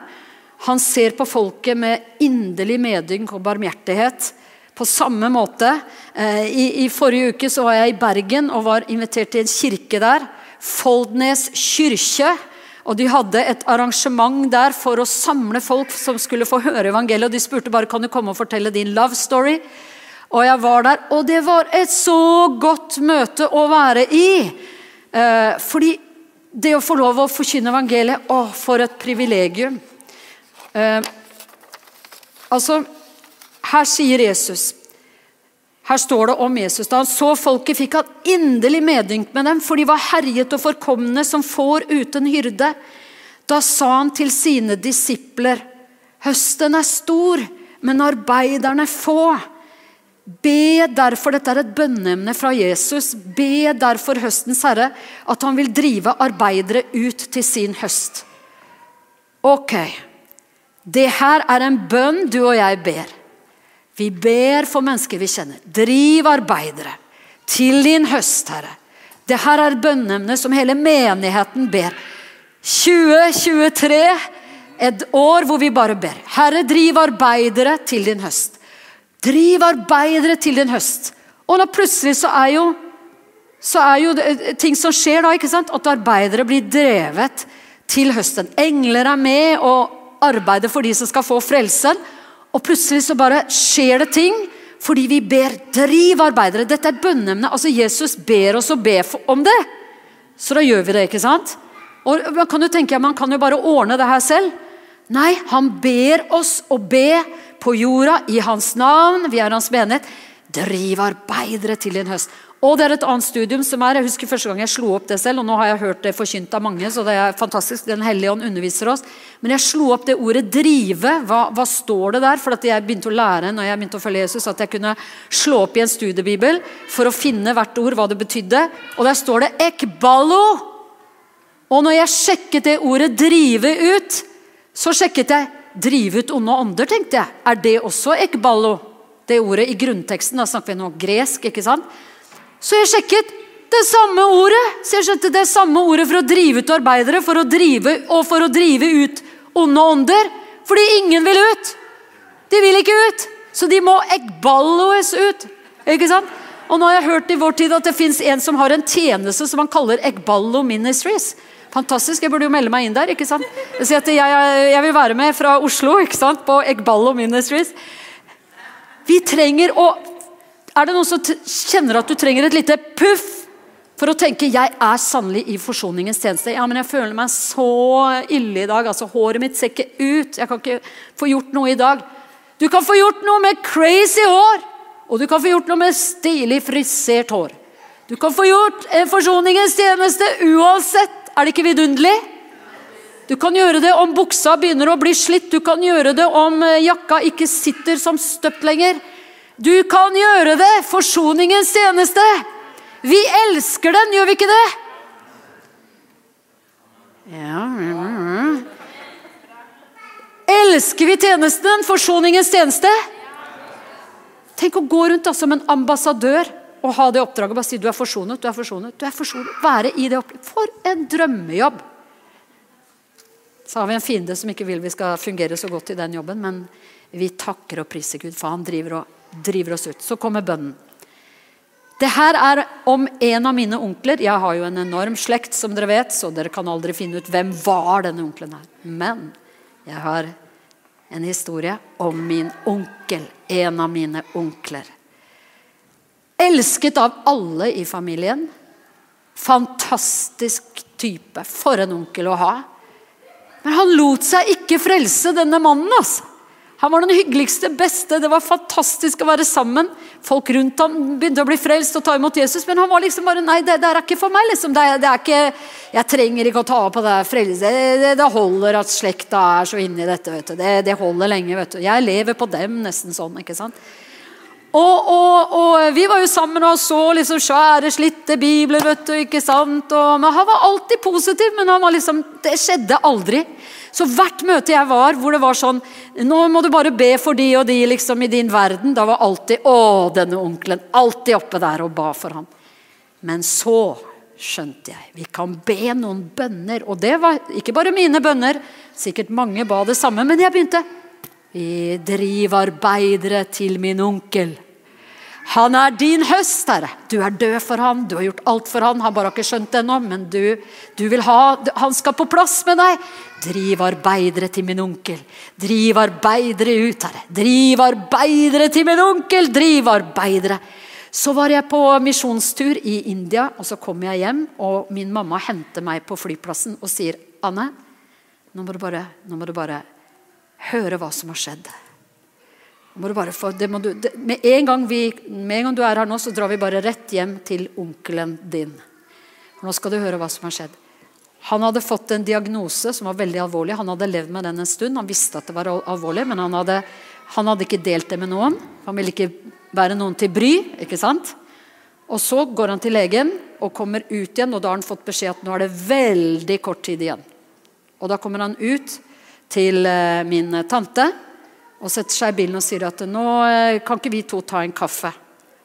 Han ser på folket med inderlig medynk og barmhjertighet på samme måte. Eh, I, I, forrige uke så var jeg i Bergen og var invitert til en kirke der. Foldnes kirke. Og De hadde et arrangement der for å samle folk som skulle få høre evangeliet. og De spurte bare kan du komme og fortelle din love story. Og jeg var der, og det var et så godt møte å være i. Eh, fordi det å få lov å forkynne evangeliet Å, for et privilegium. Eh, altså her sier Jesus her står det om Jesus. Da han så folket, fikk han inderlig medynk med dem, for de var herjet og forkomne som får uten hyrde. Da sa han til sine disipler, høsten er stor, men arbeiderne få. Be derfor, dette er et bønneemne fra Jesus, be derfor høstens herre at han vil drive arbeidere ut til sin høst. Ok, det her er en bønn du og jeg ber. Vi ber for mennesker vi kjenner. Driv arbeidere til din høst, Herre. Dette er et bønneemne som hele menigheten ber. 2023, et år hvor vi bare ber. Herre, driv arbeidere til din høst. Driv arbeidere til din høst. Og da plutselig så er jo, så er jo det, ting som skjer da, ikke sant? at arbeidere blir drevet til høsten. Engler er med og arbeider for de som skal få frelsen. Og plutselig så bare skjer det ting fordi vi ber 'driv arbeidere'. Dette er bønneemne. Altså, Jesus ber oss å be om det. Så da gjør vi det, ikke sant? Og Man kan jo tenke man kan jo bare ordne det her selv. Nei, han ber oss å be på jorda i hans navn. Vi er hans menighet. Driv arbeidere til din høst. Og det er et annet studium som er Jeg husker første gang jeg slo opp det selv, og nå har jeg hørt det forkynt av mange, så det er fantastisk. Den hellige ånd underviser oss. Men jeg slo opp det ordet 'drive'. Hva, hva står det der? For jeg begynte å lære når jeg begynte å følge Jesus, at jeg kunne slå opp i en studiebibel for å finne hvert ord, hva det betydde. Og der står det 'ekballo'. Og når jeg sjekket det ordet 'drive ut', så sjekket jeg 'drive ut onde ånder', tenkte jeg. Er det også ekballo? Det ordet i grunnteksten. Da snakker vi nå gresk, ikke sant? Så jeg sjekket det samme ordet. Så jeg skjønte det samme ordet for å drive ut arbeidere for å drive, og for å drive ut onde ånder. Fordi ingen vil ut. De vil ikke ut. Så de må eggballoes ut. Ikke sant? Og nå har jeg hørt i vår tid at det fins en som har en tjeneste som han kaller Eggballo Ministries. Fantastisk, jeg burde jo melde meg inn der. ikke sant? Jeg, jeg, jeg vil være med fra Oslo ikke sant? på Eggballo Ministries. Vi trenger å er det noen som kjenner at du trenger et lite puff for å tenke 'jeg er sannelig i forsoningens tjeneste'? Ja, men jeg føler meg så ille i dag. altså Håret mitt ser ikke ut. Jeg kan ikke få gjort noe i dag. Du kan få gjort noe med crazy hår! Og du kan få gjort noe med stilig frisert hår. Du kan få gjort en forsoningens tjeneste uansett. Er det ikke vidunderlig? Du kan gjøre det om buksa begynner å bli slitt. Du kan gjøre det om eh, jakka ikke sitter som støpt lenger. Du kan gjøre det! Forsoningens tjeneste. Vi elsker den, gjør vi ikke det? Ja, Elsker vi tjenesten, forsoningens tjeneste? Tenk å gå rundt da, som en ambassadør og ha det oppdraget. Bare si du er forsonet, du er forsonet. du er forsonet. Være i det oppdraget. For en drømmejobb! Så har vi en fiende som ikke vil vi skal fungere så godt i den jobben, men vi takker og priser Gud, for han driver og driver oss ut. Så kommer bønnen. Det her er om en av mine onkler. Jeg har jo en enorm slekt, som dere vet, så dere kan aldri finne ut hvem var denne onkelen her. Men jeg har en historie om min onkel. En av mine onkler. Elsket av alle i familien. Fantastisk type. For en onkel å ha. Men han lot seg ikke frelse, denne mannen. altså. Han var den hyggeligste, beste. Det var fantastisk å være sammen. Folk rundt ham begynte å bli frelst og ta imot Jesus, men han var liksom bare Nei, det, det er ikke for meg. liksom. Det, det, er ikke, Jeg trenger ikke å ta på det frelse. Det, det, holder at slekta er så inni dette. vet du. Det, det holder lenge. vet du. Jeg lever på dem, nesten sånn. ikke sant? Og, og, og, Vi var jo sammen og så liksom svære, slitte bibler. vet du, ikke sant? Og, Han var alltid positiv, men han var liksom, det skjedde aldri. Så hvert møte jeg var hvor det var sånn Nå må du bare be for de og de liksom i din verden. Da var alltid Å, denne onkelen. Alltid oppe der og ba for ham. Men så skjønte jeg. Vi kan be noen bønner. Og det var ikke bare mine bønner. Sikkert mange ba det samme, men jeg begynte. Vi driver arbeidere til min onkel. Han er din høst, Herre. Du er død for han, du har gjort alt for han. Han bare har ikke skjønt det ennå, men du, du, vil ha Han skal på plass med deg. Driv arbeidere til min onkel. Driv arbeidere ut, Herre. Driv arbeidere til min onkel. Driv arbeidere. Så var jeg på misjonstur i India, og så kom jeg hjem, og min mamma henter meg på flyplassen og sier, 'Anne, nå må du bare, må du bare høre hva som har skjedd.' Få, du, det, med, en vi, med en gang du er her nå, så drar vi bare rett hjem til onkelen din. For nå skal du høre hva som har skjedd. Han hadde fått en diagnose som var veldig alvorlig. Han hadde levd med den en stund. Han visste at det var alvorlig, men han hadde, han hadde ikke delt det med noen. Han ville ikke være noen til bry. ikke sant? Og Så går han til legen og kommer ut igjen, og da har han fått beskjed at nå er det veldig kort tid igjen. Og Da kommer han ut til eh, min tante og setter seg i bilen og sier at nå eh, kan ikke vi to ta en kaffe.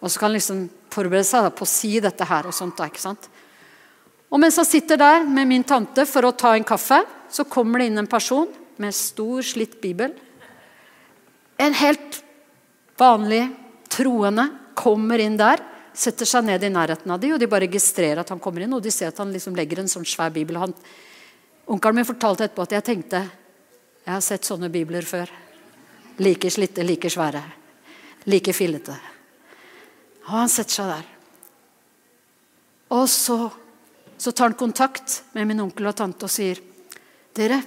Og så kan han liksom forberede seg på å si dette her. Og sånt da, ikke sant? Og mens han sitter der med min tante for å ta en kaffe, så kommer det inn en person med stor, slitt bibel. En helt vanlig troende kommer inn der, setter seg ned i nærheten av dem, og de bare registrerer at han kommer inn, og de ser at han liksom legger en sånn svær bibel. Han, onkelen min fortalte etterpå at jeg tenkte jeg har sett sånne bibler før. Like slitte, like svære. Like fillete. Og han setter seg der. Og så så tar han kontakt med min onkel og tante og sier Dere,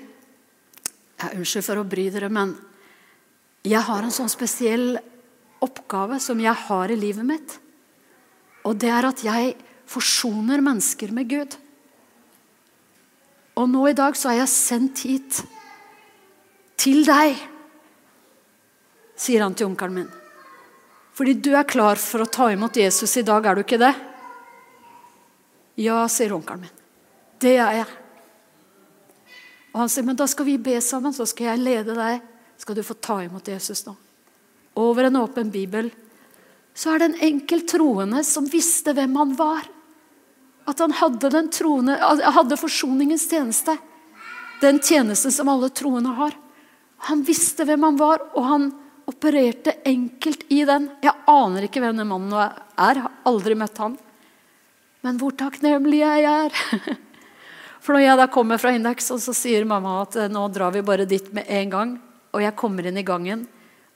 jeg unnskyld for å bry dere, men jeg har en sånn spesiell oppgave som jeg har i livet mitt. Og det er at jeg forsoner mennesker med Gud. Og nå i dag så er jeg sendt hit til deg, sier han til onkelen min. Fordi du er klar for å ta imot Jesus i dag, er du ikke det? Ja, sier onkelen min. Det er jeg. Og han sier, men da skal vi be sammen, så skal jeg lede deg. Skal du få ta imot Jesus nå. Over en åpen bibel så er det en enkel troende som visste hvem han var. At han hadde, den troende, hadde forsoningens tjeneste. Den tjeneste som alle troende har. Han visste hvem han var, og han opererte enkelt i den. Jeg aner ikke hvem den mannen er. Jeg har aldri møtt han. Men hvor takknemlig jeg er. For når jeg da kommer fra Indeks, og så sier mamma at nå drar vi bare dit med en gang, og jeg kommer inn i gangen,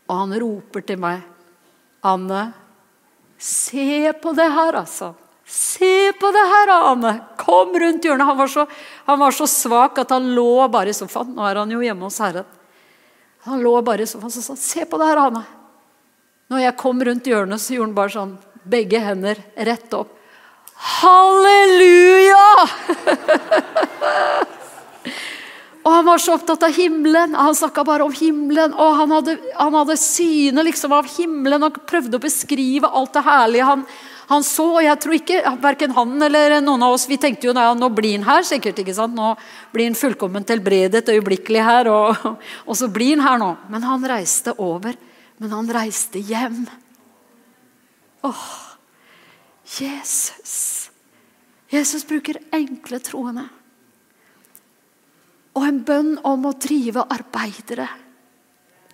og han roper til meg Anne, se på det her, altså. Se på det her, Anne! Kom rundt hjørnet. Han var, så, han var så svak at han lå bare i sofaen. Nå er han jo hjemme hos Herren. Han lå bare sofaen og sa se på det her, Hanne'. Når jeg kom rundt hjørnet, så gjorde han bare sånn. Begge hender rett opp. Halleluja! og Han var så opptatt av himmelen. Han snakka bare om himmelen. og Han hadde, han hadde syne liksom av himmelen og prøvde å beskrive alt det herlige han, han så. og jeg tror ikke, Verken han eller noen av oss vi tenkte jo ja, nå blir han her. sikkert, ikke sant? Nå blir han fullkomment helbredet øyeblikkelig her. Og, og så blir han her nå. Men han reiste over. Men han reiste hjem. Åh, Jesus. Jesus bruker enkle troende. Og en bønn om å drive arbeidere.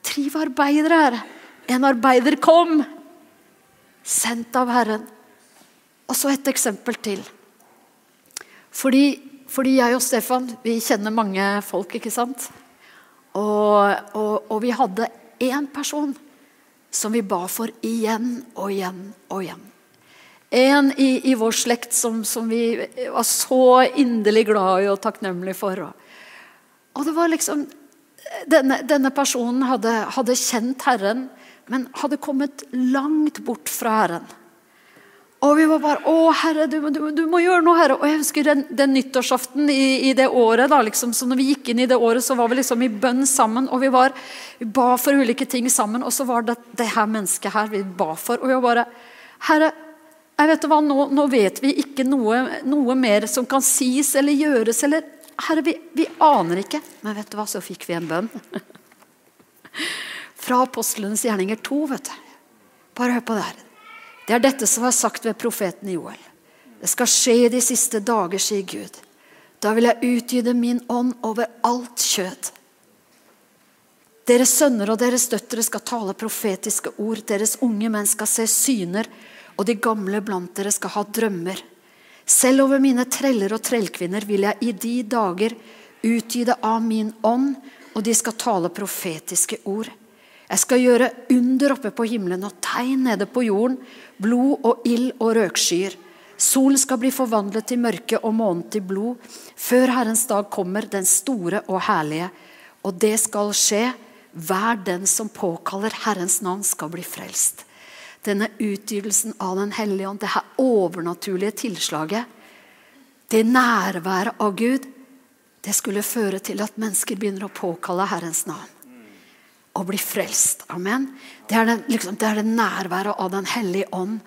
Drive arbeidere. En arbeider kom, sendt av Herren. Og så et eksempel til. Fordi, fordi, jeg og Stefan vi kjenner mange folk, ikke sant? Og, og, og vi hadde én person som vi ba for igjen og igjen og igjen. En i, i vår slekt som, som, vi var så inderlig glad i og takknemlige for. Og det var liksom Denne, denne personen hadde, hadde kjent Herren, men hadde kommet langt bort fra Herren. Og vi var bare Å, Herre, du, du, du, må gjøre noe, Herre. Og jeg husker den, den nyttårsaften i, i, det året. da, liksom, så når vi gikk inn i det året, så var vi liksom i bønn sammen. Og vi, var, vi ba for ulike ting sammen. Og så var det det her mennesket her vi ba for. Og vi var bare Herre, jeg vet hva, nå, nå vet vi ikke noe, noe, mer som kan sies eller gjøres. eller Herre, vi, vi aner ikke. Men vet du hva, så fikk vi en bønn. Fra apostlenes gjerninger 2, vet du. Bare hør på det her. Det er dette som er sagt ved profeten Joel. Det skal skje i de siste dager, sier Gud. Da vil jeg utgyde min ånd over alt kjød. Deres sønner og deres døtre skal tale profetiske ord. Deres unge menn skal se syner, og de gamle blant dere skal ha drømmer. Selv over mine treller og trellkvinner vil jeg i de dager utgyde av min ånd, og de skal tale profetiske ord. Jeg skal gjøre under oppe på himmelen og tegn nede på jorden, blod og ild og røkskyer. Solen skal bli forvandlet til mørke og månen til blod, før Herrens dag kommer, den store og herlige. Og det skal skje. Hver den som påkaller Herrens navn, skal bli frelst. Denne utgytelsen av Den hellige ånd, det her overnaturlige tilslaget, det nærværet av Gud, det skulle føre til at mennesker begynner å påkalle Herrens navn å bli frelst. Amen. Det er, det, liksom, det er det nærværet av Den hellige ånd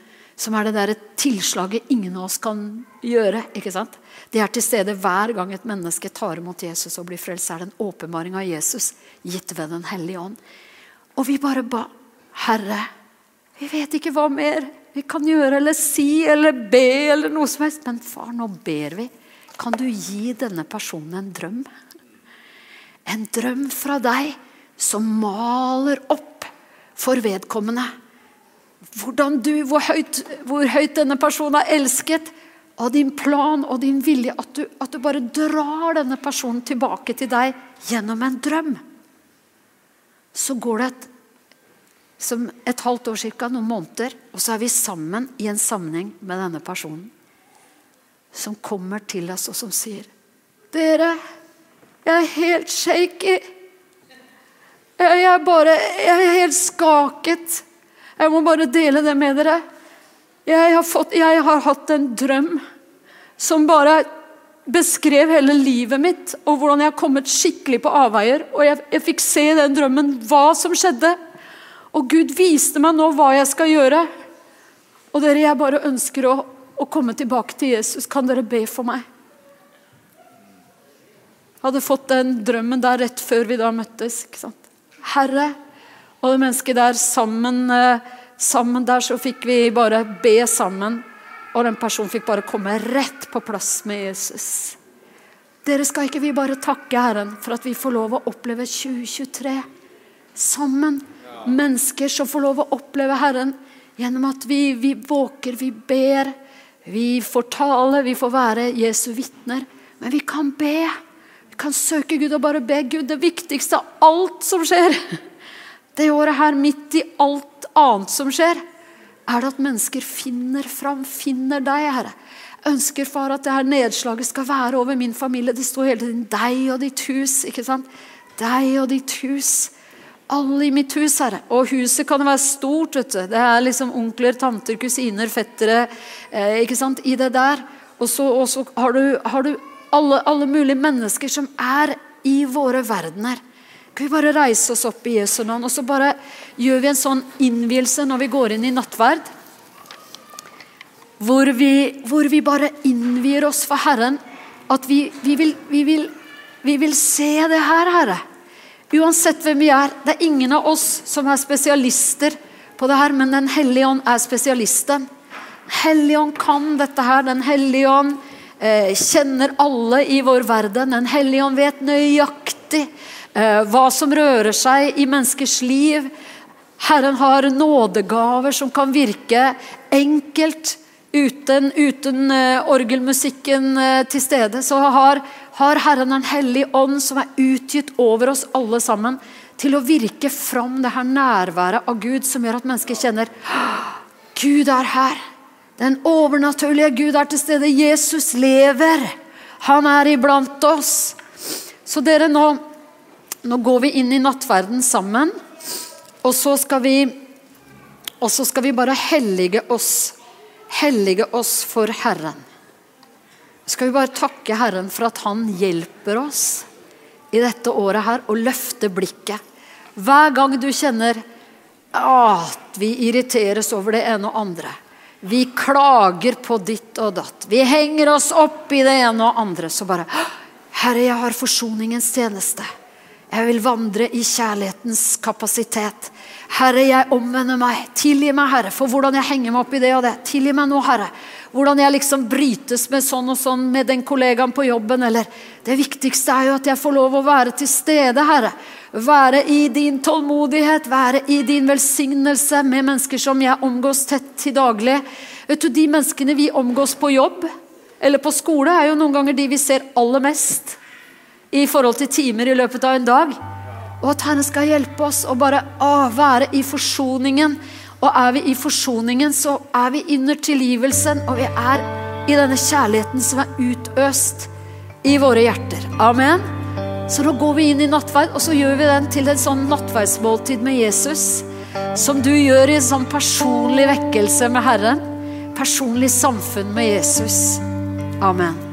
som er det der tilslaget ingen av oss kan gjøre. ikke sant? Det er til stede hver gang et menneske tar imot Jesus og blir frelst. er det en åpenbaring av Jesus gitt ved Den hellige ånd. Og vi bare ba Herre, vi vet ikke hva mer vi kan gjøre eller si eller be eller noe som helst. Men far, nå ber vi. Kan du gi denne personen en drøm? En drøm fra deg som maler opp for vedkommende. Du, hvor høyt, hvor høyt denne personen er elsket, av din plan og din vilje. At du, at du bare drar denne personen tilbake til deg gjennom en drøm. Så går det et, et halvt år cirka, noen måneder, og så er vi sammen i en sammenheng med denne personen. som kommer til oss, og som sier Dere, jeg er helt shaky. Jeg er bare Jeg er helt skaket. Jeg må bare dele det med dere. Jeg har, fått, jeg har hatt en drøm som bare beskrev hele livet mitt, og hvordan jeg har kommet skikkelig på avveier. Og jeg, jeg fikk se i den drømmen hva som skjedde. Og Gud viste meg nå hva jeg skal gjøre. Og dere, jeg bare ønsker å, å komme tilbake til Jesus. Kan dere be for meg? Jeg hadde fått den drømmen der rett før vi da møttes. ikke sant? Herre, og det mennesket der sammen, eh, sammen der så fikk vi bare be sammen. Og den personen fikk bare komme rett på plass med Jesus. Dere skal ikke vi bare takke Herren for at vi får lov å oppleve 2023 sammen? Mennesker som får lov å oppleve Herren gjennom at vi, vi våker, vi ber, vi får tale, vi får være Jesu vitner. Men vi kan be. Kan søke Gud og bare be Gud. Det viktigste av alt som skjer det året her, midt i alt annet som skjer, er det at mennesker finner fram, finner deg, Herre. Ønsker, far, at det her nedslaget skal være over min familie. Det står hele tiden 'deg og ditt hus'. ikke sant? Deg og ditt hus. Alle i mitt hus, Herre. Og huset kan være stort. vet du. Det er liksom onkler, tanter, kusiner, fettere eh, ikke sant? i det der. Og så har du, har du alle, alle mulige mennesker som er i våre verdener. Kan vi bare reise oss opp i Jesu navn, og så bare gjør vi en sånn innvielse når vi går inn i nattverd? Hvor vi, hvor vi bare innvier oss for Herren. At vi, vi, vil, vi, vil, vi vil se det her, Herre. Uansett hvem vi er. Det er ingen av oss som er spesialister på det her, men Den hellige ånd er spesialisten. Hellige ånd kan dette her. Den hellige ånd eh, kjenner alle i vår verden. Den hellige ånd vet nøyaktig Eh, hva som rører seg i menneskers liv. Herren har nådegaver som kan virke enkelt uten, uten eh, orgelmusikken til stede. Så har, har Herren en hellig ånd som er utgitt over oss alle sammen til å virke fram det her nærværet av Gud som gjør at mennesker kjenner Gud er her. Den overnaturlige Gud er til stede. Jesus lever. Han er iblant oss. Så dere nå nå går vi inn i nattverden sammen, og så skal vi, og så skal vi bare hellige oss. Hellige oss for Herren. Skal vi bare takke Herren for at Han hjelper oss i dette året her å løfte blikket. Hver gang du kjenner at vi irriteres over det ene og andre. Vi klager på ditt og datt. Vi henger oss opp i det ene og andre. Så bare Herre, jeg har forsoningens tjeneste. Jeg vil vandre i kjærlighetens kapasitet. Herre, jeg omvender meg. Tilgi meg, Herre, for hvordan jeg henger meg opp i det og det. Tilgi meg nå, Herre. Hvordan jeg liksom brytes med sånn og sånn med den kollegaen på jobben. Eller det viktigste er jo at jeg får lov å være til stede, Herre. Være i din tålmodighet, være i din velsignelse med mennesker som jeg omgås tett til daglig. Vet du, De menneskene vi omgås på jobb eller på skole, er jo noen ganger de vi ser aller mest i forhold til timer i løpet av en dag. Og at Herren skal hjelpe oss å bare å, være i forsoningen. Og er vi i forsoningen, så er vi under tilgivelsen, og vi er i denne kjærligheten som er utøst i våre hjerter. Amen. Så nå går vi inn i nattverd, og så gjør vi den til en sånn nattverdsmåltid med Jesus. Som du gjør i en sånn personlig vekkelse med Herren. Personlig samfunn med Jesus. Amen.